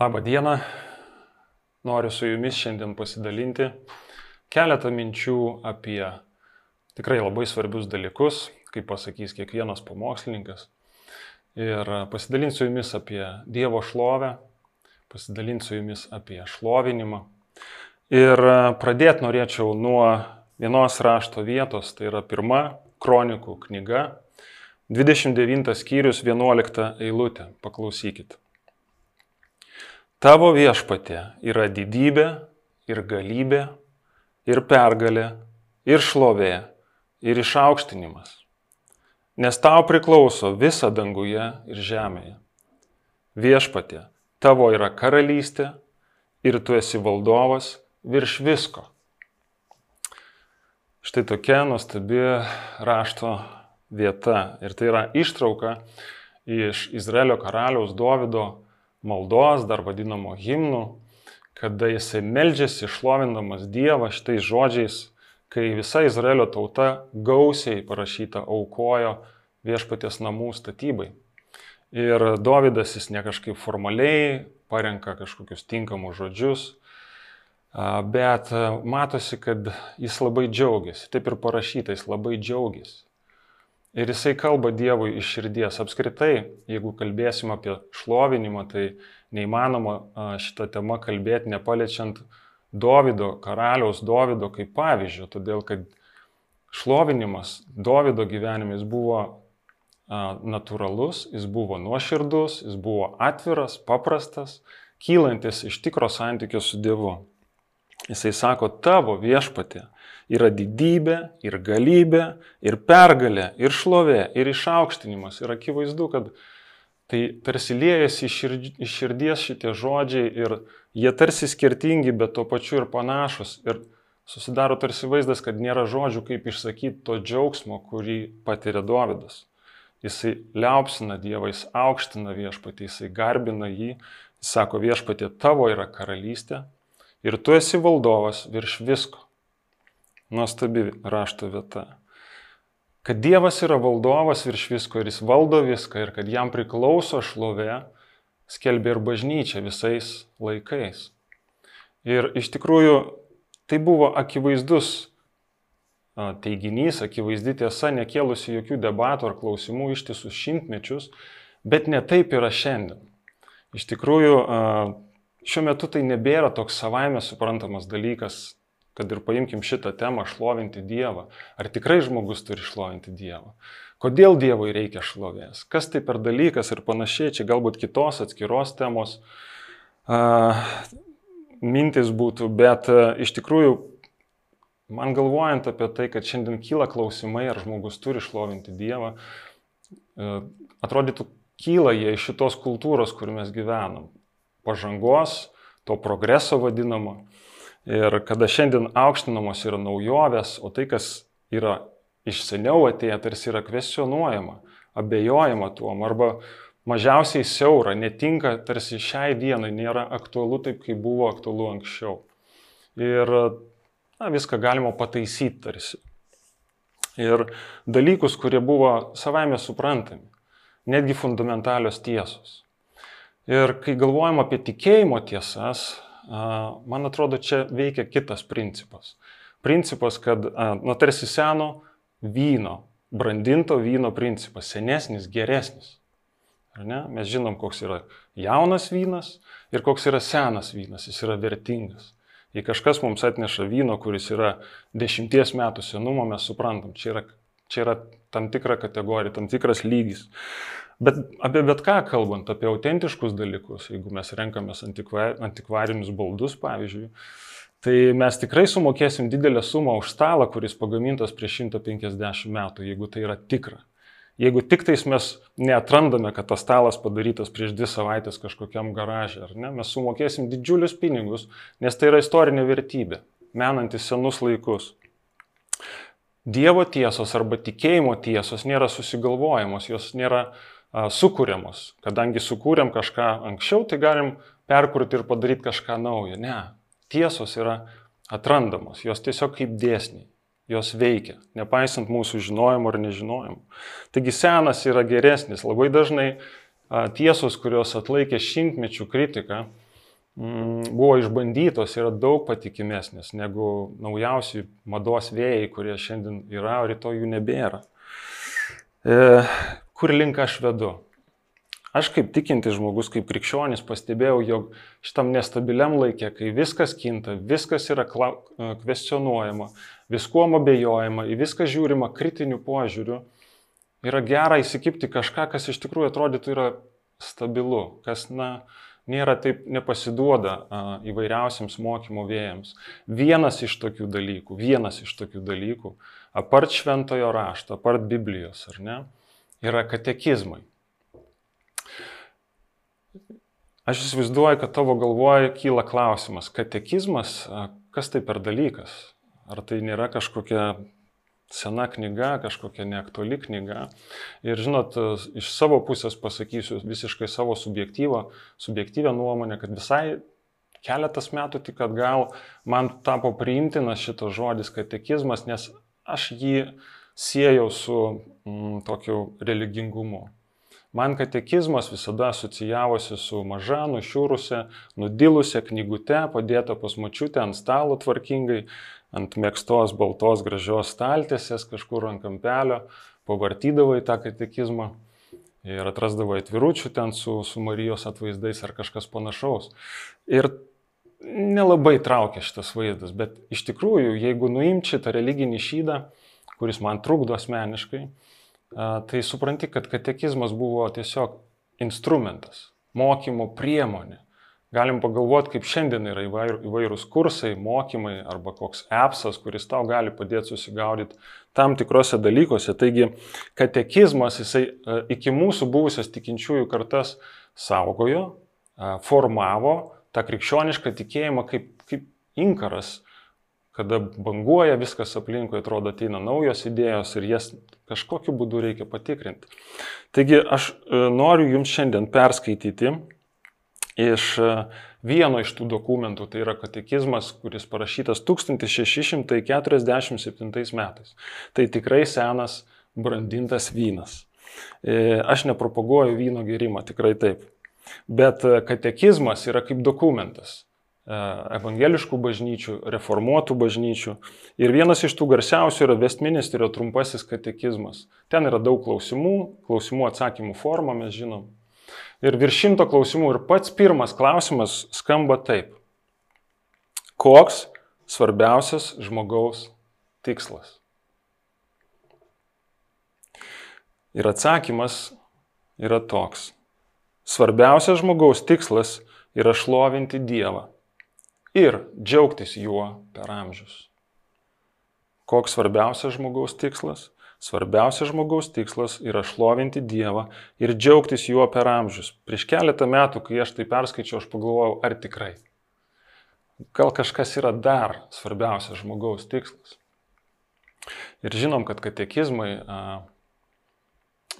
Labą dieną. Noriu su jumis šiandien pasidalinti keletą minčių apie tikrai labai svarbius dalykus, kaip pasakys kiekvienas pamokslininkas. Ir pasidalinsiu jumis apie Dievo šlovę, pasidalinsiu jumis apie šlovinimą. Ir pradėti norėčiau nuo vienos rašto vietos, tai yra pirma kronikų knyga, 29 skyrius 11 eilutė. Paklausykit. Tavo viešpatė yra didybė ir galybė ir pergalė ir šlovė ir išaukštinimas. Nes tau priklauso visa danguje ir žemėje. Viešpatė, tavo yra karalystė ir tu esi valdovas virš visko. Štai tokia nuostabi rašto vieta. Ir tai yra ištrauka iš Izraelio karaliaus Dovido maldos, dar vadinamo himnų, kada jisai meldžiasi šlovindamas Dievą šitais žodžiais, kai visa Izraelio tauta gausiai parašyta aukojo viešpatės namų statybai. Ir Dovydas jis ne kažkaip formaliai parenka kažkokius tinkamus žodžius, bet matosi, kad jis labai džiaugiasi. Taip ir parašyta, jis labai džiaugiasi. Ir jisai kalba Dievui iš širdies. Apskritai, jeigu kalbėsim apie šlovinimą, tai neįmanoma šitą temą kalbėti nepaliečiant Dovido, karaliaus Dovido kaip pavyzdžio, todėl kad šlovinimas Dovido gyvenime jis buvo natūralus, jis buvo nuoširdus, jis buvo atviras, paprastas, kylantis iš tikro santykio su Dievu. Jisai sako, tavo viešpatė yra didybė ir galybė ir pergalė ir šlovė ir išaukštinimas. Ir akivaizdu, kad tai tarsi liejasi iš širdies šitie žodžiai ir jie tarsi skirtingi, bet tuo pačiu ir panašus. Ir susidaro tarsi vaizdas, kad nėra žodžių, kaip išsakyti to džiaugsmo, kurį patiria Dovydas. Jisai liaupsina Dievą, jis aukština viešpatį, jisai garbina jį, jis sako viešpatė tavo yra karalystė ir tu esi valdovas virš visko. Nuostabi rašto vieta. Kad Dievas yra valdovas virš visko ir jis valdo viską ir kad jam priklauso šlovė, skelbė ir bažnyčia visais laikais. Ir iš tikrųjų tai buvo akivaizdus teiginys, akivaizdi tiesa, nekėlusi jokių debatų ar klausimų ištisus šimtmečius, bet ne taip yra šiandien. Iš tikrųjų, šiuo metu tai nebėra toks savaime suprantamas dalykas kad ir paimkim šitą temą šlovinti Dievą. Ar tikrai žmogus turi šlovinti Dievą? Kodėl Dievui reikia šlovės? Kas tai per dalykas ir panašiai, čia galbūt kitos atskiros temos uh, mintis būtų, bet uh, iš tikrųjų man galvojant apie tai, kad šiandien kyla klausimai, ar žmogus turi šlovinti Dievą, uh, atrodytų kyla jie iš šitos kultūros, kur mes gyvenam. Pažangos, to progreso vadinamo. Ir kada šiandien aukštinamos yra naujovės, o tai, kas yra iš seniau atėję, tarsi yra kvestionuojama, abejojama tuom, arba mažiausiai siaura, netinka tarsi šiai dienai, nėra aktualu taip, kaip buvo aktualu anksčiau. Ir na, viską galima pataisyti tarsi. Ir dalykus, kurie buvo savaime suprantami, netgi fundamentalios tiesos. Ir kai galvojam apie tikėjimo tiesas, man atrodo, čia veikia kitas principas. Principas, kad, nu, tarsi seno vyno, brandinto vyno principas, senesnis, geresnis. Ar ne? Mes žinom, koks yra jaunas vynas ir koks yra senas vynas, jis yra vertingas. Jei kažkas mums atneša vyno, kuris yra dešimties metų senumo, mes suprantam, čia yra, čia yra tam tikra kategorija, tam tikras lygis. Bet apie bet ką kalbant, apie autentiškus dalykus, jeigu mes renkamės antikvarinius baldus, pavyzdžiui, tai mes tikrai sumokėsim didelę sumą už stalą, kuris pagamintas prieš 150 metų, jeigu tai yra tikra. Jeigu tik tais mes neatrandame, kad tas stalas padarytas prieš dvi savaitės kažkokiam garažė, ar ne, mes sumokėsim didžiulius pinigus, nes tai yra istorinė vertybė, menantis senus laikus. Dievo tiesos arba tikėjimo tiesos nėra susigalvojamos, jos nėra uh, sukūriamos. Kadangi sukūrėm kažką anksčiau, tai galim perkurti ir padaryti kažką naujo. Ne, tiesos yra atrandamos, jos tiesiog kaip dėsniai, jos veikia, nepaisant mūsų žinojimo ar nežinojimo. Taigi senas yra geresnis. Labai dažnai tiesos, kurios atlaikė šimtmečių kritiką, mm, buvo išbandytos, yra daug patikimesnės negu naujausi mados vėjai, kurie šiandien yra, o rytoj jų nebėra. E, kur link aš vedu? Aš kaip tikintis žmogus, kaip krikščionis pastebėjau, jog šitam nestabiliam laikė, kai viskas kinta, viskas yra kvestionuojama, viskuom abejojama, į viską žiūrima kritiniu požiūriu, yra gera įsikipti kažką, kas iš tikrųjų atrodytų yra stabilu, kas, na, nėra taip nepasiduoda a, įvairiausiams mokymo vėjams. Vienas iš tokių dalykų, vienas iš tokių dalykų, apart šventojo rašto, apart Biblijos, ar ne, yra katekizmai. Aš įsivaizduoju, kad tavo galvoje kyla klausimas, katekizmas, kas tai per dalykas? Ar tai nėra kažkokia sena knyga, kažkokia neaktuali knyga. Ir žinot, iš savo pusės pasakysiu visiškai savo subjektyvę nuomonę, kad visai keletas metų tik atgal man tapo priimtinas šitas žodis katekizmas, nes aš jį siejau su mm, tokiu religingumu. Man katekizmas visada asocijavosi su maža, nušiūrusią, nudilusią knygute, padėta pas mačiutę ant stalo tvarkingai, ant mėgstos baltos gražios staltėsės kažkur ant kampelio, pavartydavai tą katekizmą ir atrasdavai atviručių ten su, su Marijos atvaizdais ar kažkas panašaus. Ir nelabai traukia šitas vaizdas, bet iš tikrųjų, jeigu nuimt šitą religinį šydą, kuris man trukdo asmeniškai, tai supranti, kad katekizmas buvo tiesiog instrumentas, mokymo priemonė Galim pagalvoti, kaip šiandien yra įvairūs kursai, mokymai arba koks appsas, kuris tau gali padėti susigaudyti tam tikrose dalykuose. Taigi katekizmas jisai iki mūsų buvusias tikinčiųjų kartas saugojo, formavo tą krikščionišką tikėjimą kaip, kaip inkaras, kada banguoja viskas aplinkui, atrodo, ateina naujos idėjos ir jas kažkokiu būdu reikia patikrinti. Taigi aš e, noriu jums šiandien perskaityti iš e, vieno iš tų dokumentų, tai yra katekizmas, kuris parašytas 1647 metais. Tai tikrai senas brandintas vynas. E, aš nepropaguoju vyno gerimą, tikrai taip. Bet katekizmas yra kaip dokumentas evangeliškų bažnyčių, reformuotų bažnyčių. Ir vienas iš tų garsiausių yra Westminsterio trumpasis katekizmas. Ten yra daug klausimų, klausimų atsakymų forma, mes žinom ir virš šimto klausimų. Ir pats pirmas klausimas skamba taip. Koks svarbiausias žmogaus tikslas? Ir atsakymas yra toks. Svarbiausias žmogaus tikslas yra šlovinti Dievą ir džiaugtis juo per amžius. Koks svarbiausias žmogaus tikslas? Svarbiausias žmogaus tikslas yra šlovinti Dievą ir džiaugtis juo per amžius. Prieš keletą metų, kai aš tai perskaičiau, aš pagalvojau, ar tikrai. Gal kažkas yra dar svarbiausias žmogaus tikslas. Ir žinom, kad katekizmai, a,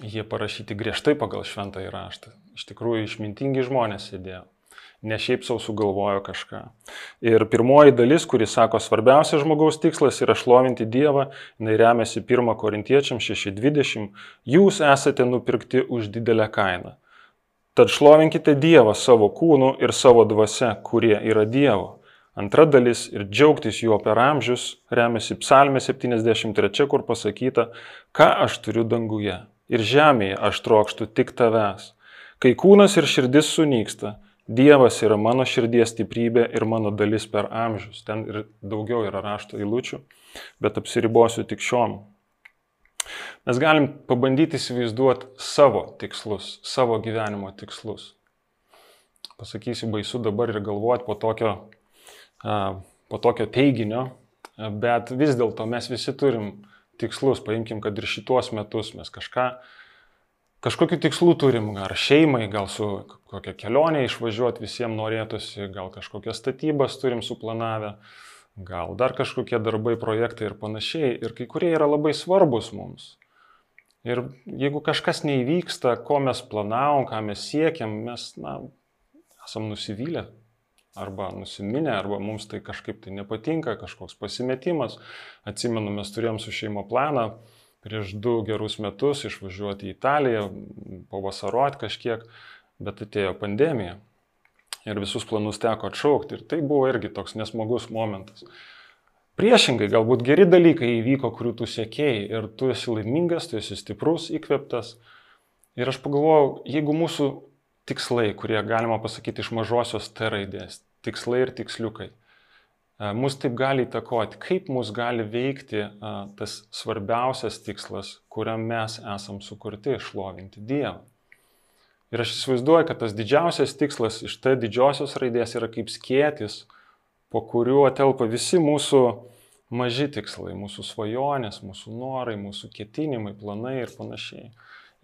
jie parašyti griežtai pagal šventąjį raštą. Iš tikrųjų išmintingi žmonės sėdėjo ne šiaip savo sugalvojo kažką. Ir pirmoji dalis, kuris sako, svarbiausias žmogaus tikslas yra šlovinti Dievą, jinai remiasi 1 Korintiečiam 6.20, jūs esate nupirkti už didelę kainą. Tad šlovinkite Dievą savo kūnu ir savo dvasia, kurie yra Dievo. Antra dalis ir džiaugtis juo per amžius remiasi psalmė 73, kur pasakyta, ką aš turiu danguje. Ir žemėje aš trokštų tik tavęs. Kai kūnas ir širdis sunyksta, Dievas yra mano širdies stiprybė ir mano dalis per amžius. Ten ir daugiau yra rašto eilučių, bet apsiribosiu tik šiom. Mes galim pabandyti įsivaizduoti savo tikslus, savo gyvenimo tikslus. Pasakysiu baisu dabar ir galvoti po tokio, po tokio teiginio, bet vis dėlto mes visi turim tikslus. Paimkim, kad ir šitos metus mes kažką kažkokiu tikslu turim, ar šeimai, gal su kokia kelionė išvažiuoti visiems norėtųsi, gal kažkokias statybas turim suplanavę, gal dar kažkokie darbai, projektai ir panašiai. Ir kai kurie yra labai svarbus mums. Ir jeigu kažkas neįvyksta, ko mes planavom, ką mes siekiam, mes, na, esam nusivylę arba nusiminę, arba mums tai kažkaip tai nepatinka, kažkoks pasimetimas. Atsimenu, mes turėjom su šeimo planą, prieš du gerus metus išvažiuoti į Italiją, pavasaruoti kažkiek, bet atėjo pandemija. ir visus planus teko atšaukti. Ir tai buvo irgi toks nesmagus momentas. Priešingai, galbūt geri dalykai įvyko, kurių tu sėkėjai ir tu esi laimingas, tu esi stiprus, įkveptas. Ir aš pagalvojau, jeigu mūsų tikslai, kurie galima pasakyti iš mažosios T raidės, tikslai ir tiksliukai, mus taip gali įtakoti, kaip mus gali veikti tas svarbiausias tikslas, kuriam mes esam sukurti išlovinti Dievą. Ir aš įsivaizduoju, kad tas didžiausias tikslas iš T didžiosios raidės yra kaip skėtis, po kuriuo telpa visi mūsų maži tikslai, mūsų svajonės, mūsų norai, mūsų ketinimai, planai ir panašiai.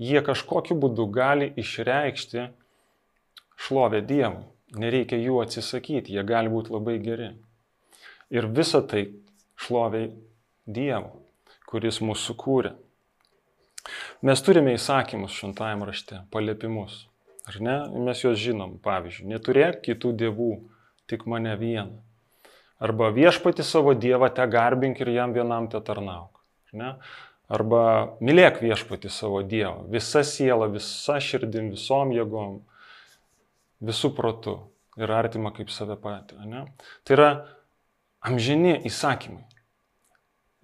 Jie kažkokiu būdu gali išreikšti šlovę Dievui. Nereikia jų atsisakyti, jie gali būti labai geri. Ir visa tai šloviai Dievu, kuris mūsų sukūrė. Mes turime įsakymus šventajame rašte, paliepimus. Ar ne? Mes juos žinom. Pavyzdžiui, neturėk kitų dievų, tik mane vieną. Arba viešpati savo dievą te garbink ir jam vienam te tarnauk. Arba mylėk viešpati savo dievą. Visa siela, visa širdim, visom jėgom, visų protų ir artima kaip save patį. Ne? Tai yra amžini įsakymai.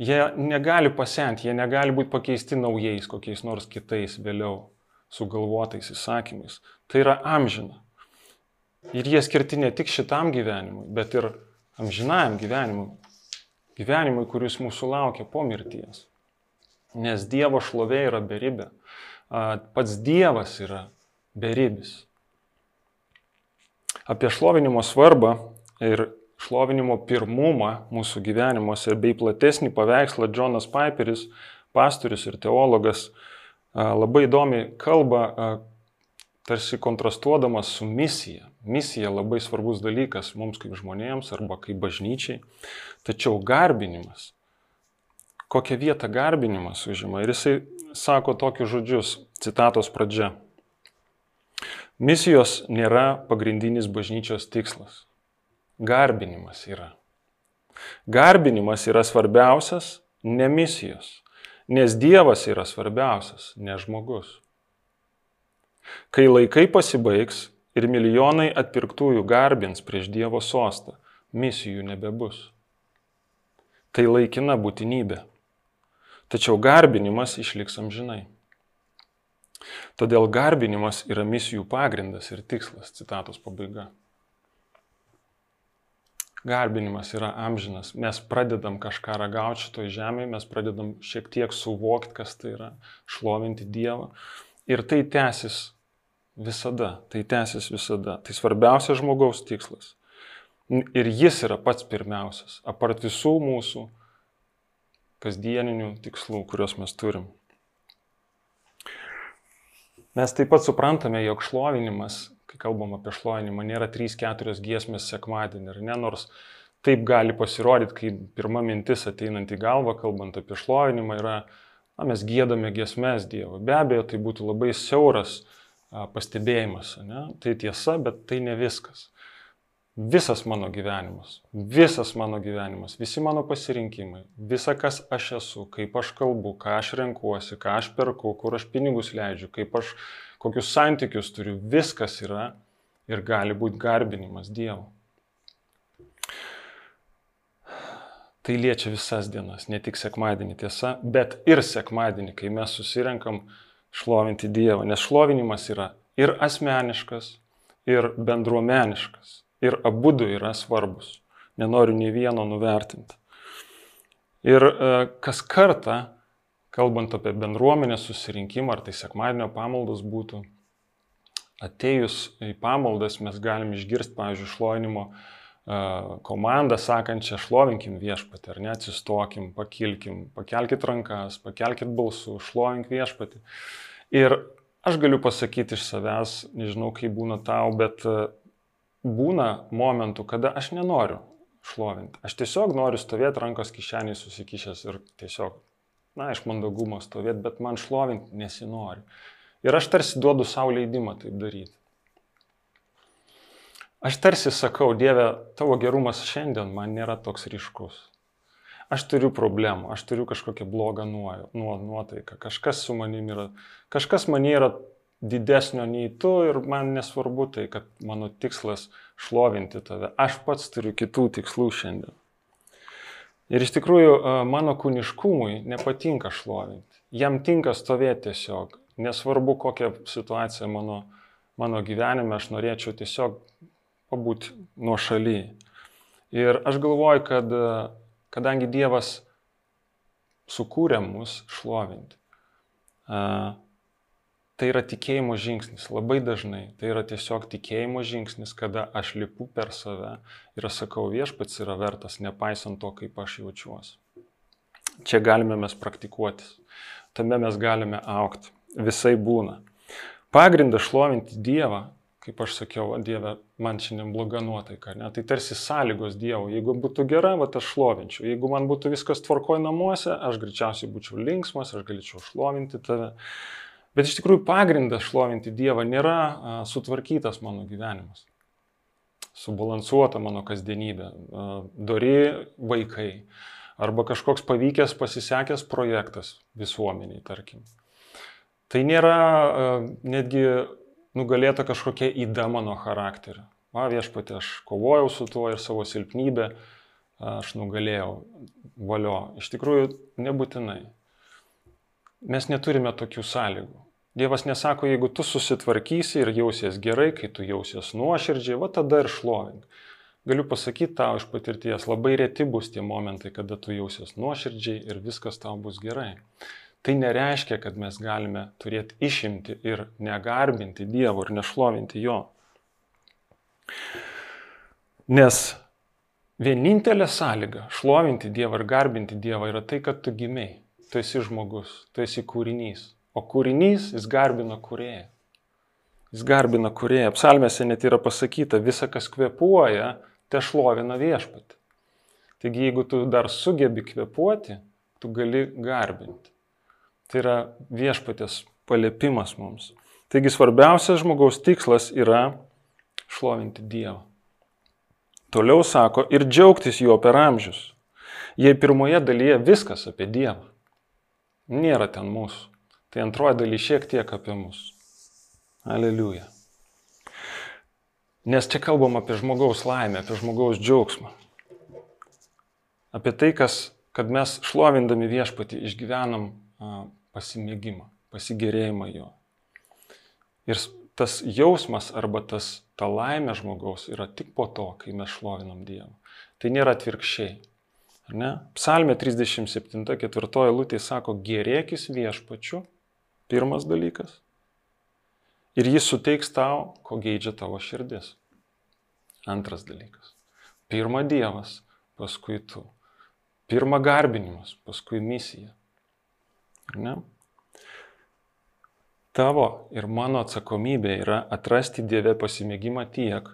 Jie negali pasenti, jie negali būti pakeisti naujais, kokiais nors kitais vėliau sugalvotais įsakymais. Tai yra amžina. Ir jie skirti ne tik šitam gyvenimui, bet ir amžinajam gyvenimui. Gyvenimui, kuris mūsų laukia po mirties. Nes Dievo šlovė yra beribė. Pats Dievas yra beribis. Apie šlovinimo svarbą ir šlovinimo pirmumą mūsų gyvenimuose bei platesnį paveikslą Jonas Piperis, pastorius ir teologas, labai įdomiai kalba, tarsi kontrastuodamas su misija. Misija labai svarbus dalykas mums kaip žmonėms arba kaip bažnyčiai. Tačiau garbinimas, kokią vietą garbinimas užima. Ir jisai sako tokius žodžius, citatos pradžia. Misijos nėra pagrindinis bažnyčios tikslas garbinimas yra. Garbinimas yra svarbiausias, ne misijos, nes Dievas yra svarbiausias, ne žmogus. Kai laikai pasibaigs ir milijonai atpirktųjų garbins prieš Dievo sostą, misijų nebebus. Tai laikina būtinybė. Tačiau garbinimas išliks amžinai. Todėl garbinimas yra misijų pagrindas ir tikslas, citatos pabaiga. Garbinimas yra amžinas. Mes pradedam kažką ragauti šitoj žemėje, mes pradedam šiek tiek suvokti, kas tai yra, šlovinti Dievą. Ir tai tęsis visada, tai tęsis visada. Tai svarbiausias žmogaus tikslas. Ir jis yra pats pirmiausias, apart visų mūsų kasdieninių tikslų, kuriuos mes turim. Mes taip pat suprantame, jog šlovinimas kalbam apie šlovinimą, nėra 3-4 giesmės sekmadienį, ar ne, nors taip gali pasirodyti, kai pirma mintis ateinant į galvą, kalbant apie šlovinimą, yra, na, mes gėdame giesmės Dievui. Be abejo, tai būtų labai siauras a, pastebėjimas, ne? tai tiesa, bet tai ne viskas. Visas mano gyvenimas, visas mano gyvenimas, visi mano pasirinkimai, visa, kas aš esu, kaip aš kalbu, ką aš renkuosi, ką aš perku, kur aš pinigus leidžiu, kaip aš kokius santykius turiu, viskas yra ir gali būti garbinimas Dievo. Tai liečia visas dienas, ne tik sekmadienį tiesa, bet ir sekmadienį, kai mes susirenkam šlovinti Dievą, nes šlovinimas yra ir asmeniškas, ir bendruomeniškas, ir abu du yra svarbus. Nenoriu nei vieno nuvertinti. Ir e, kas kartą kalbant apie bendruomenės susirinkimą, ar tai sekmadienio pamaldos būtų, atėjus į pamaldas mes galim išgirsti, pavyzdžiui, šlovinimo komandą sakančią, šlovinkim viešpatį, ar ne, atsistokim, pakilkim, pakelkite rankas, pakelkite balsų, šlovink viešpatį. Ir aš galiu pasakyti iš savęs, nežinau, kaip būna tau, bet būna momentų, kada aš nenoriu šlovinti. Aš tiesiog noriu stovėti rankos kišeniai susikišęs ir tiesiog na, iš mandagumo stovėti, bet man šlovinti nesinori. Ir aš tarsi duodu savo leidimą taip daryti. Aš tarsi sakau, Dieve, tavo gerumas šiandien man nėra toks ryškus. Aš turiu problemų, aš turiu kažkokią blogą nuotaiką, kažkas su manimi yra, kažkas man yra didesnio nei tu ir man nesvarbu tai, kad mano tikslas šlovinti tave. Aš pats turiu kitų tikslų šiandien. Ir iš tikrųjų mano kūniškumui nepatinka šlovinti. Jam tinka stovėti tiesiog. Nesvarbu, kokia situacija mano, mano gyvenime, aš norėčiau tiesiog pabūti nuo šaly. Ir aš galvoju, kad kadangi Dievas sukūrė mus šlovinti, tai yra tikėjimo žingsnis. Labai dažnai tai yra tiesiog tikėjimo žingsnis, kada aš lipu per save ir sakau, viešpats yra vertas, nepaisant to, kaip aš jaučiuosi. Čia galime mes praktikuotis, tame mes galime aukti, visai būna. Pagrindas šlovinti Dievą, kaip aš sakiau, Dieve, man šiandien bloga nuotaika, ne? tai tarsi sąlygos Dievo. Jeigu būtų gera, va aš šlovinčiau. Jeigu man būtų viskas tvarkoj namuose, aš greičiausiai būčiau linksmas, aš galėčiau šlovinti tave. Bet iš tikrųjų pagrindas šlovinti Dievą nėra a, sutvarkytas mano gyvenimas, subalansuota mano kasdienybė, a, dori vaikai arba kažkoks pavykęs pasisekęs projektas visuomeniai, tarkim. Tai nėra a, netgi nugalėta kažkokia įda mano charakterio. Va viešpatė, aš kovojau su tuo ir savo silpnybę aš nugalėjau. Valio. Iš tikrųjų, nebūtinai. Mes neturime tokių sąlygų. Dievas nesako, jeigu tu susitvarkysi ir jausies gerai, kai tu jausies nuoširdžiai, va tada ir šlovink. Galiu pasakyti tau iš patirties, labai reti bus tie momentai, kada tu jausies nuoširdžiai ir viskas tau bus gerai. Tai nereiškia, kad mes galime turėti išimti ir negarbinti Dievo ir nešlovinti Jo. Nes vienintelė sąlyga šlovinti Dievą ir garbinti Dievą yra tai, kad tu gimiai tu esi žmogus, tu esi kūrinys. O kūrinys, jis garbina kurėją. Jis garbina kurėją. Psalmėse net yra pasakyta, visa, kas kvepuoja, te šlovina viešpatį. Taigi, jeigu tu dar sugebi kvepuoti, tu gali garbinti. Tai yra viešpatės paliepimas mums. Taigi svarbiausias žmogaus tikslas yra šlovinti Dievą. Toliau sako ir džiaugtis juo per amžius. Jei pirmoje dalyje viskas apie Dievą, nėra ten mūsų. Tai antroji daly šiek tiek apie mus. Aleliuja. Nes čia kalbam apie žmogaus laimę, apie žmogaus džiaugsmą. Apie tai, kas, kad mes šlovindami viešpatį išgyvenam pasimėgimą, pasigėrėjimą jo. Ir tas jausmas arba tas, ta laimė žmogaus yra tik po to, kai mes šlovinam Dievą. Tai nėra atvirkščiai. Ne? Psalmė 37, ketvirtoji lūtė sako, gerėkis viešpačiu, pirmas dalykas. Ir jis suteiks tau, ko geidžia tavo širdis. Antras dalykas. Pirma Dievas, paskui tu. Pirma garbinimas, paskui misija. Ne? Tavo ir mano atsakomybė yra atrasti Dieve pasimėgimą tiek,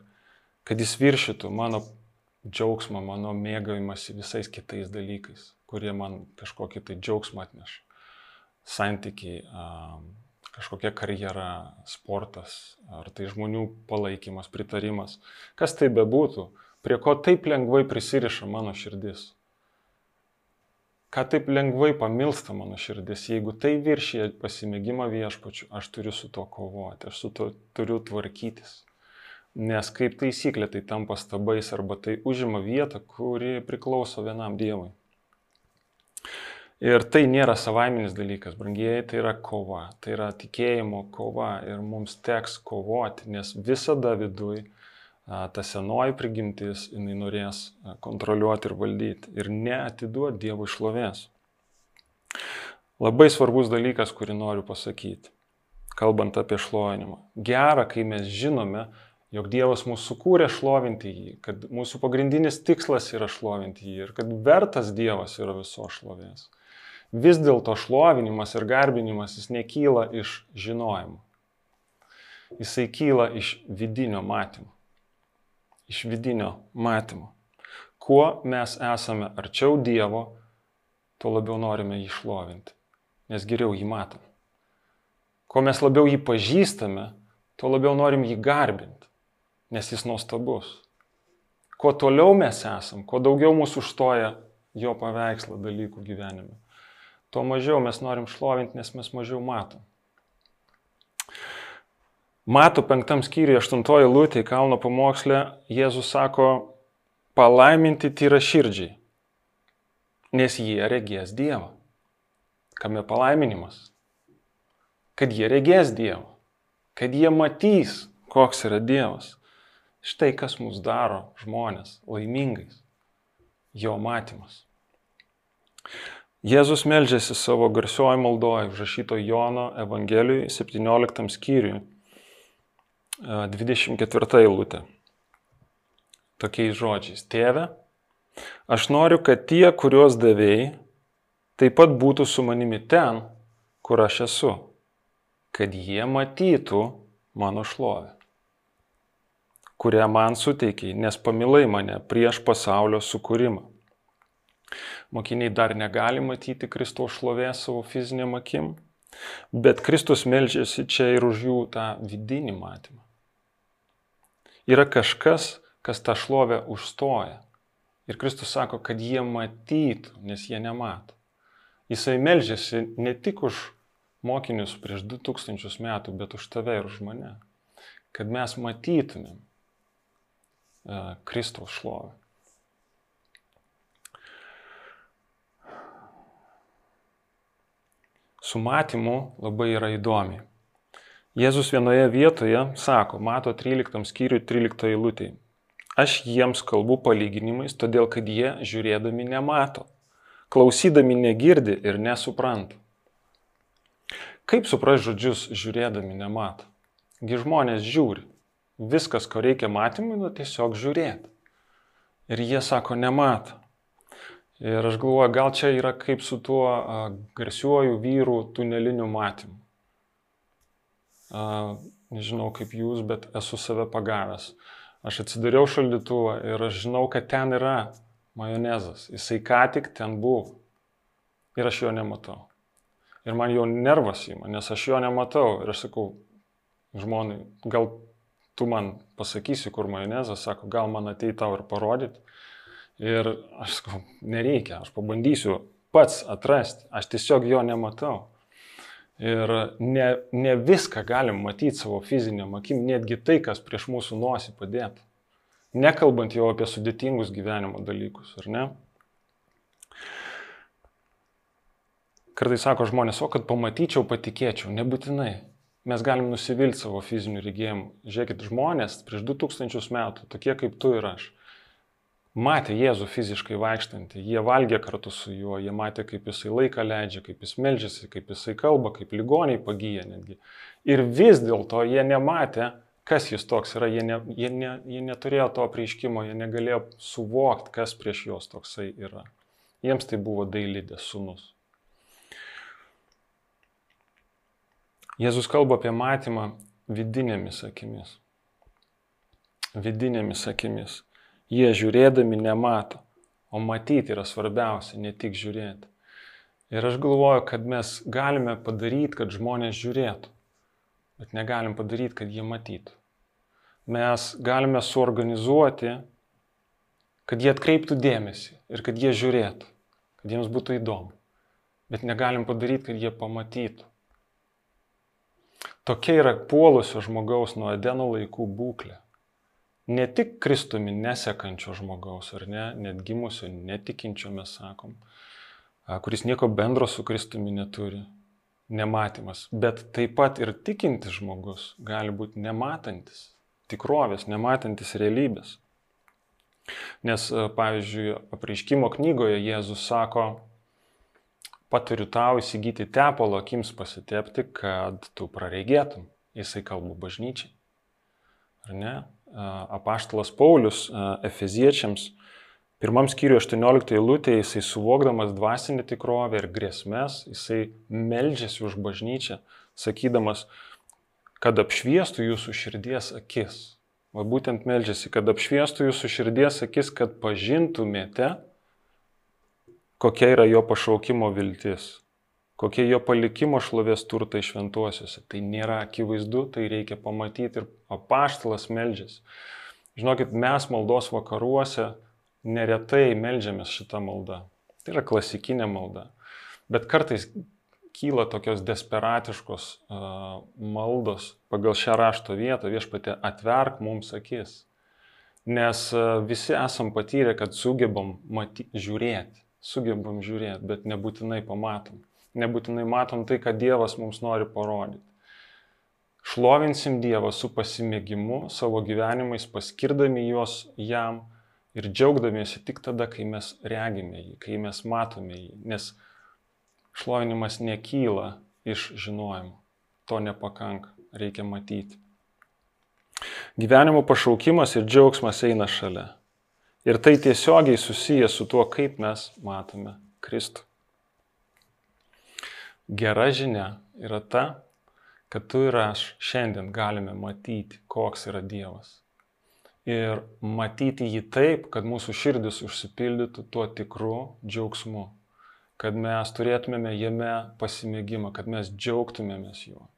kad jis viršytų mano džiaugsmą, mano mėgavimąsi visais kitais dalykais, kurie man kažkokį tai džiaugsmą atneša. Santykiai, kažkokia karjera, sportas, ar tai žmonių palaikymas, pritarimas, kas tai bebūtų, prie ko taip lengvai prisiriša mano širdis. Ką taip lengvai pamilsta mano širdis, jeigu tai viršyje pasimėgimą viešpačiu, aš turiu su to kovoti, aš su to turiu tvarkytis. Nes kaip taisyklė tai tampa stabais arba tai užima vietą, kuri priklauso vienam Dievui. Ir tai nėra savaiminis dalykas, brangieji, tai yra kova, tai yra tikėjimo kova ir mums teks kovoti, nes visada viduj ta senoji prigimtis, jinai norės kontroliuoti ir valdyti ir neatiduoti Dievui šlovės. Labai svarbus dalykas, kurį noriu pasakyti, kalbant apie šlovinimą. Gera, kai mes žinome, jog Dievas mūsų sukūrė šlovinti jį, kad mūsų pagrindinis tikslas yra šlovinti jį ir kad vertas Dievas yra viso šlovės. Vis dėlto šlovinimas ir garbinimas jis nekyla iš žinojimo. Jisai kyla iš vidinio matymo. Iš vidinio matymo. Kuo mes esame arčiau Dievo, tuo labiau norime jį šlovinti, nes geriau jį matom. Kuo mes labiau jį pažįstame, tuo labiau norim jį garbinti nes jis nuostabus. Kuo toliau mes esam, kuo daugiau mūsų užstoja jo paveikslą dalykų gyvenime, tuo mažiau mes norim šlovinti, nes mes mažiau matom. Mato penktam skyriui, aštuntoji lūtė kalno pamokslę, Jėzus sako, palaiminti tyra širdžiai, nes jie regės Dievą. Kame palaiminimas? Kad jie regės Dievą, kad jie matys, koks yra Dievas. Štai kas mus daro žmonės laimingais. Jo matymas. Jėzus melžiasi savo garsioji maldoje, užrašyto Jono Evangelijoje 17 skyriui, 24 eilutė. Tokiais žodžiais. Tėve, aš noriu, kad tie, kuriuos davėjai, taip pat būtų su manimi ten, kur aš esu, kad jie matytų mano šlovę, kurią man suteikiai, nes pamilai mane prieš pasaulio sukūrimą. Mokiniai dar negali matyti Kristaus šlovės savo fiziniam akim, bet Kristus melžiasi čia ir už jų tą vidinį matymą. Yra kažkas, kas tą šlovę užstoja. Ir Kristus sako, kad jie matytų, nes jie nemato. Jisai melžiasi ne tik už mokinius prieš 2000 metų, bet už tave ir už mane. Kad mes matytumėm Kristaus šlovę. Su matymu labai yra įdomi. Jėzus vienoje vietoje sako, mato 13 skyriui 13 eilutėje, aš jiems kalbu palyginimais, todėl kad jie žiūrėdami nemato, klausydami negirdi ir nesupranta. Kaip supras žodžius žiūrėdami nemato? Gi žmonės žiūri. Viskas, ko reikia matymui, nu tiesiog žiūrėti. Ir jie sako, nemato. Ir aš galvoju, gal čia yra kaip su tuo a, garsiuoju vyrų tuneliniu matymu. A, nežinau kaip jūs, bet esu save pagavęs. Aš atsidariau šaldytuvą ir aš žinau, kad ten yra majonezas. Jisai ką tik ten buvo. Ir aš jo nematau. Ir man jau nervas įma, nes aš jo nematau. Ir aš sakau, žmonai, gal tu man pasakysi, kur majonezas, sako, gal man atei tau ir parodyti. Ir aš sakau, nereikia, aš pabandysiu pats atrasti, aš tiesiog jo nematau. Ir ne, ne viską galim matyti savo fiziniam akim, netgi tai, kas prieš mūsų nosį padėta. Nekalbant jau apie sudėtingus gyvenimo dalykus, ar ne? Kartais sako žmonės, o kad pamatyčiau, patikėčiau, nebūtinai. Mes galim nusivilti savo fizinių regėjimų. Žiūrėkit, žmonės prieš 2000 metų, tokie kaip tu ir aš, matė Jėzų fiziškai vaikštantį, jie valgė kartu su juo, jie matė, kaip jisai laiką leidžia, kaip jis melžiasi, kaip jisai kalba, kaip ligoniai pagyja netgi. Ir vis dėlto jie nematė, kas jis toks yra, jie, ne, jie, ne, jie neturėjo to prieiškimo, jie negalėjo suvokti, kas prieš juos toksai yra. Jiems tai buvo dailydės sunus. Jėzus kalba apie matymą vidinėmis akimis. Vidinėmis akimis. Jie žiūrėdami nemato, o matyti yra svarbiausia, ne tik žiūrėti. Ir aš galvoju, kad mes galime padaryti, kad žmonės žiūrėtų, bet negalim padaryti, kad jie matytų. Mes galime suorganizuoti, kad jie atkreiptų dėmesį ir kad jie žiūrėtų, kad jiems būtų įdomu, bet negalim padaryti, kad jie pamatytų. Tokia yra puolusio žmogaus nuo Edeno laikų būklė. Ne tik Kristumi nesekančio žmogaus, ar ne, net gimusio, netikinčio mes sakom, kuris nieko bendro su Kristumi neturi, nematymas, bet taip pat ir tikintis žmogus gali būti nematantis tikrovės, nematantis realybės. Nes, pavyzdžiui, apreiškimo knygoje Jėzus sako, paturiu tau įsigyti tepalo akims pasitepti, kad tu praregėtum. Jisai kalba bažnyčiai. Ar ne? apaštalas Paulius Efeziečiams, pirmam skyriui 18 eilutėje, jisai suvokdamas dvasinį tikrovę ir grėsmės, jisai meldžiasi už bažnyčią, sakydamas, kad apšviestų jūsų širdies akis. Va būtent meldžiasi, kad apšviestų jūsų širdies akis, kad pažintumėte, kokia yra jo pašaukimo viltis kokie jo palikimo šlovės turtai šventuosiuose. Tai nėra akivaizdu, tai reikia pamatyti ir apaštalas meldžiasi. Žinokit, mes maldos vakaruose neretai meldžiamės šitą maldą. Tai yra klasikinė malda. Bet kartais kyla tokios desperatiškos uh, maldos pagal šią rašto vietą, viešpatė atverk mums akis. Nes uh, visi esam patyrę, kad sugebam maty, žiūrėti, sugebam žiūrėti, bet nebūtinai pamatom. Nebūtinai matom tai, ką Dievas mums nori parodyti. Šlovinsim Dievą su pasimėgimu savo gyvenimais, paskirdami juos jam ir džiaugdamiesi tik tada, kai mes regime jį, kai mes matome jį. Nes šlovinimas nekyla iš žinojimo. To nepakanka, reikia matyti. Gyvenimo pašaukimas ir džiaugsmas eina šalia. Ir tai tiesiogiai susijęs su tuo, kaip mes matome Kristų. Gera žinia yra ta, kad tu ir aš šiandien galime matyti, koks yra Dievas. Ir matyti jį taip, kad mūsų širdis užsipildytų tuo tikru džiaugsmu, kad mes turėtumėme jame pasimėgimą, kad mes džiaugtumėmės juo.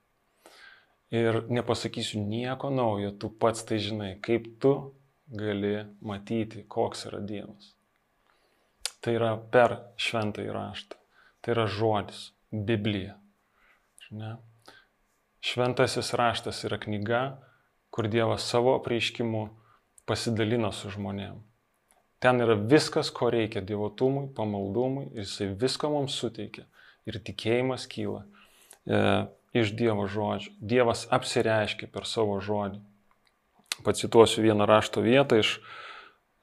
Ir nepasakysiu nieko naujo, tu pats tai žinai, kaip tu gali matyti, koks yra Dievas. Tai yra per šventą įraštą. Tai yra žodis, Biblija. Ne? Šventasis raštas yra knyga, kur Dievas savo apreiškimu pasidalino su žmonėm. Ten yra viskas, ko reikia dievotumui, pamaldumui ir jisai viską mums suteikia. Ir tikėjimas kyla e, iš Dievo žodžio. Dievas apsireiškia per savo žodį. Pacituosiu vieną rašto vietą iš,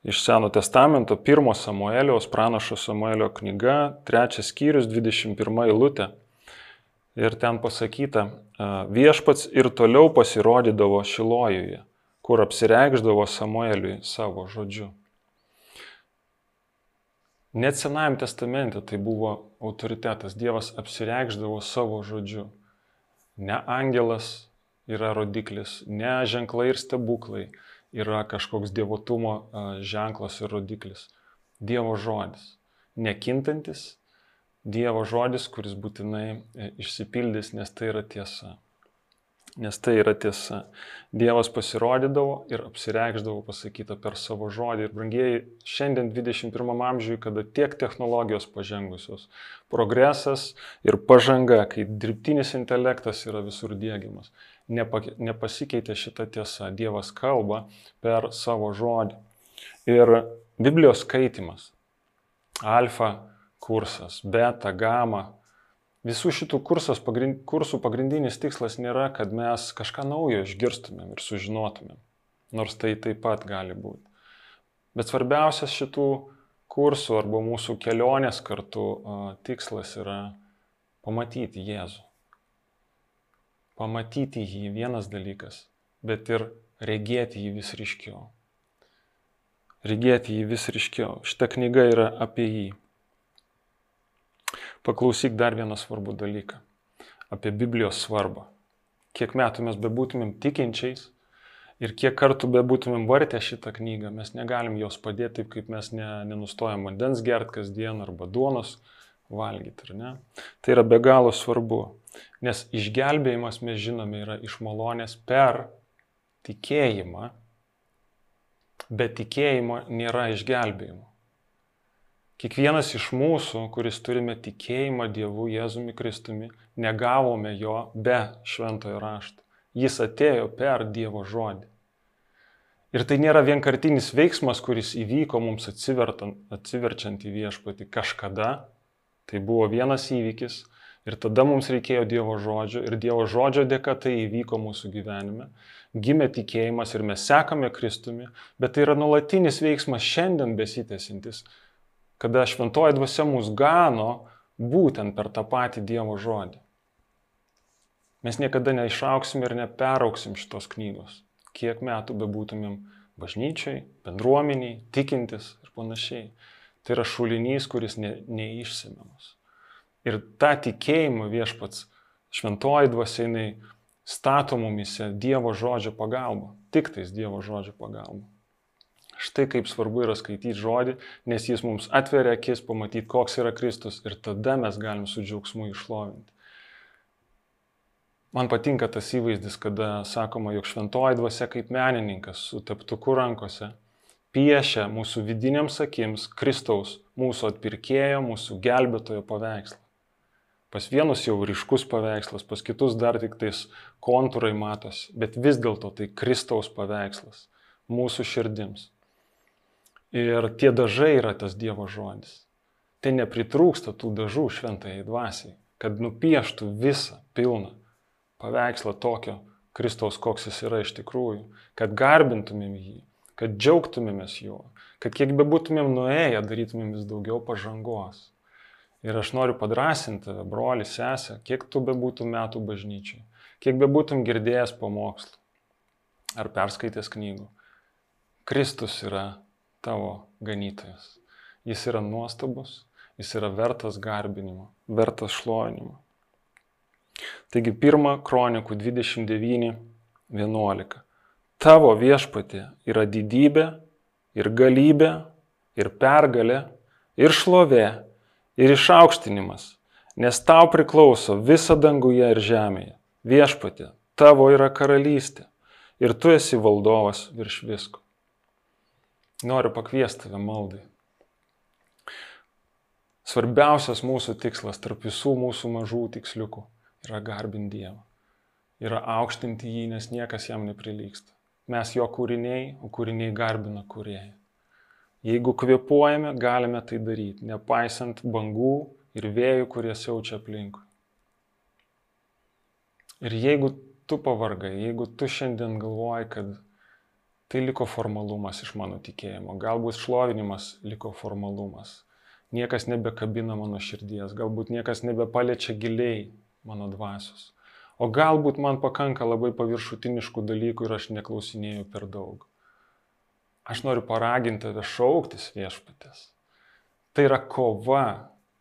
iš Seno testamento, pirmo Samuelio, pranašo Samuelio knyga, trečias skyrius, 21 eilutė. Ir ten pasakyta, viešpats ir toliau pasirodydavo Šilojuje, kur apsireikždavo Samueliui savo žodžiu. Net Senajame testamente tai buvo autoritetas. Dievas apsireikždavo savo žodžiu. Ne angelas yra rodiklis, ne ženklai ir stebuklai yra kažkoks dievotumo ženklas ir rodiklis. Dievo žodis. Nekintantis Dievo žodis, kuris būtinai e, išsipildys, nes tai yra tiesa nes tai yra tiesa. Dievas pasirodydavo ir apsireikždavo pasakyta per savo žodį. Ir brangieji, šiandien 21 amžiuje, kada tiek technologijos pažengusios, progresas ir pažanga, kai dirbtinis intelektas yra visur dėgiamas, nepasikeitė šita tiesa. Dievas kalba per savo žodį. Ir Biblijos skaitimas, alfa kursas, beta, gama, Visų šitų pagrind, kursų pagrindinis tikslas nėra, kad mes kažką naujo išgirstumėm ir sužinotumėm, nors tai taip pat gali būti. Bet svarbiausias šitų kursų arba mūsų kelionės kartu tikslas yra pamatyti Jėzų. Pamatyti jį vienas dalykas, bet ir regėti jį vis ryškiau. Regėti jį vis ryškiau. Šita knyga yra apie jį. Paklausyk dar vieną svarbų dalyką apie Biblijos svarbą. Kiek metų mes bebūtumėm tikinčiais ir kiek kartų bebūtumėm vartę šitą knygą, mes negalim jos padėti taip, kaip mes ne, nenustojam vandens gert kasdien arba duonos valgyti, ar ne? Tai yra be galo svarbu, nes išgelbėjimas, mes žinome, yra iš malonės per tikėjimą, bet tikėjimo nėra išgelbėjimo. Kiekvienas iš mūsų, kuris turime tikėjimą Dievu Jėzumi Kristumi, negavome jo be šventojo rašto. Jis atėjo per Dievo žodį. Ir tai nėra vienkartinis veiksmas, kuris įvyko mums atsiverčiant į viešpatį kažkada. Tai buvo vienas įvykis ir tada mums reikėjo Dievo žodžio ir Dievo žodžio dėka tai įvyko mūsų gyvenime. Gimė tikėjimas ir mes sekame Kristumi, bet tai yra nuolatinis veiksmas šiandien besitęsintis kada šventoji dvasia mus gano būtent per tą patį Dievo žodį. Mes niekada neišauksim ir neperauksim šitos knygos, kiek metų bebūtumėm bažnyčiai, bendruomeniai, tikintis ir panašiai. Tai yra šulinys, kuris ne, neišsimiamas. Ir tą tikėjimą viešpats šventoji dvasia jinai stato mumise Dievo žodžio pagalba, tik tais Dievo žodžio pagalba. Štai kaip svarbu yra skaityti žodį, nes jis mums atveria akis pamatyti, koks yra Kristus ir tada mes galim su džiaugsmu išlovinti. Man patinka tas įvaizdis, kada sakoma, jog šventoji dvasia kaip menininkas su teptuku rankose piešia mūsų vidiniams akims Kristaus, mūsų atpirkėjo, mūsų gelbėtojo paveikslą. Pas vienus jau ryškus paveikslas, pas kitus dar tik tais kontūrai matosi, bet vis dėlto tai Kristaus paveikslas mūsų širdims. Ir tie dažai yra tas Dievo žodis. Tai nepritrūksta tų dažų šventai dvasiai, kad nupieštų visą pilną paveikslą tokio Kristaus, koks jis yra iš tikrųjų, kad garbintumėm jį, kad džiaugtumėmės juo, kad kiek bebūtumėm nuėję, darytumėm vis daugiau pažangos. Ir aš noriu padrasinti broli, sesę, kiek tu bebūtum metų bažnyčiai, kiek bebūtum girdėjęs pamokslų ar perskaitęs knygų. Kristus yra tavo ganytojas. Jis yra nuostabus, jis yra vertas garbinimo, vertas šlovinimo. Taigi 1 kronikų 29, 11. Tavo viešpatė yra didybė ir galybė ir pergalė ir šlovė ir išaukštinimas, nes tau priklauso visa danguje ir žemėje. Viešpatė, tavo yra karalystė ir tu esi valdovas virš visko. Noriu pakviesti tave maldai. Svarbiausias mūsų tikslas tarp visų mūsų mažų tiksliukų yra garbinti Dievą. Yra aukštinti jį, nes niekas jam neprilyksta. Mes jo kūriniai, o kūriniai garbina kūrėjai. Jeigu kvepuojame, galime tai daryti, nepaisant bangų ir vėjų, kurie siaučia aplinkui. Ir jeigu tu pavargai, jeigu tu šiandien galvoji, kad tai liko formalumas iš mano tikėjimo, galbūt šlovinimas liko formalumas, niekas nebekabina mano širdies, galbūt niekas nebepaliečia giliai mano dvasios. O galbūt man pakanka labai paviršutiniškų dalykų ir aš neklausinėjau per daug. Aš noriu paraginti tave šauktis viešpatės. Tai yra kova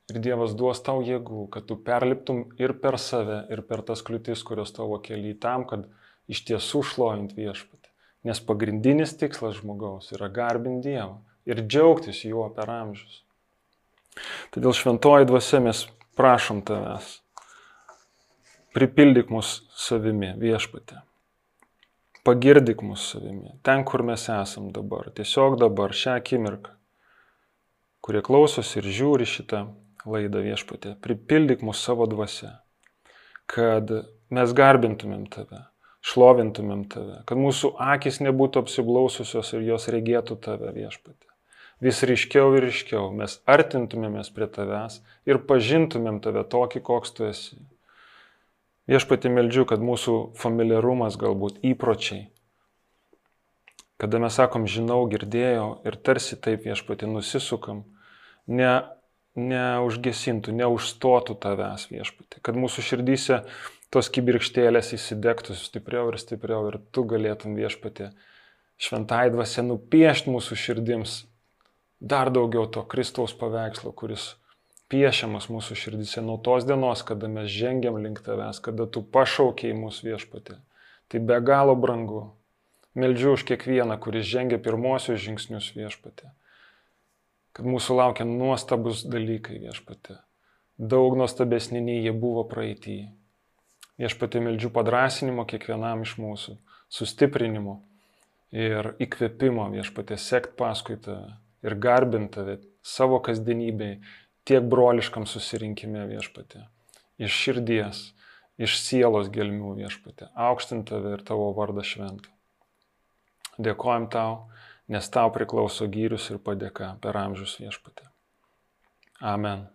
ir Dievas duos tau jėgų, kad tu perliptum ir per save, ir per tas kliūtis, kurios tavo keliai tam, kad iš tiesų šlovint viešpatį. Nes pagrindinis tikslas žmogaus yra garbinti Dievą ir džiaugtis juo per amžius. Todėl šventoji dvasia mes prašom tavęs. Pripildyk mus savimi viešpatė pagirdyk mus savimi, ten, kur mes esam dabar, tiesiog dabar, šią akimirką, kurie klausosi ir žiūri šitą laidą viešpatė, pripildyk mus savo dvasia, kad mes garbintumėm tave, šlovintumėm tave, kad mūsų akis nebūtų apsiblaususios ir jos regėtų tave viešpatė. Vis ryškiau ir ryškiau mes artintumėmės prie tavęs ir pažintumėm tave tokį, koks tu esi. Viešpati meldžiu, kad mūsų familiarumas galbūt įpročiai, kada mes sakom žinau, girdėjau ir tarsi taip viešpati nusisukam, ne, neužgesintų, neužstotų tavęs viešpati, kad mūsų širdyse tos kibirkštėlės įsidegtų stipriau ir stipriau ir tu galėtum viešpati šventai dvasia nupiešti mūsų širdims dar daugiau to Kristaus paveikslo, kuris piešiamas mūsų širdise nuo tos dienos, kada mes žengiam link tavęs, kada tu pašaukiai mūsų viešpatį. Tai be galo brangu. Meldžiu už kiekvieną, kuris žengia pirmosius žingsnius viešpatį. Kad mūsų laukia nuostabus dalykai viešpatį. Daug nuostabesni nei jie buvo praeitįje. Viešpatį meldžiu padrasinimo kiekvienam iš mūsų, sustiprinimo ir įkvėpimo viešpatį sekt paskui tave ir garbint tave savo kasdienybėje tiek broliškam susirinkime viešpatė. Iš širdies, iš sielos gelmių viešpatė. Aukštint tave ir tavo vardą šventą. Dėkojom tau, nes tau priklauso gyrius ir padėka per amžius viešpatė. Amen.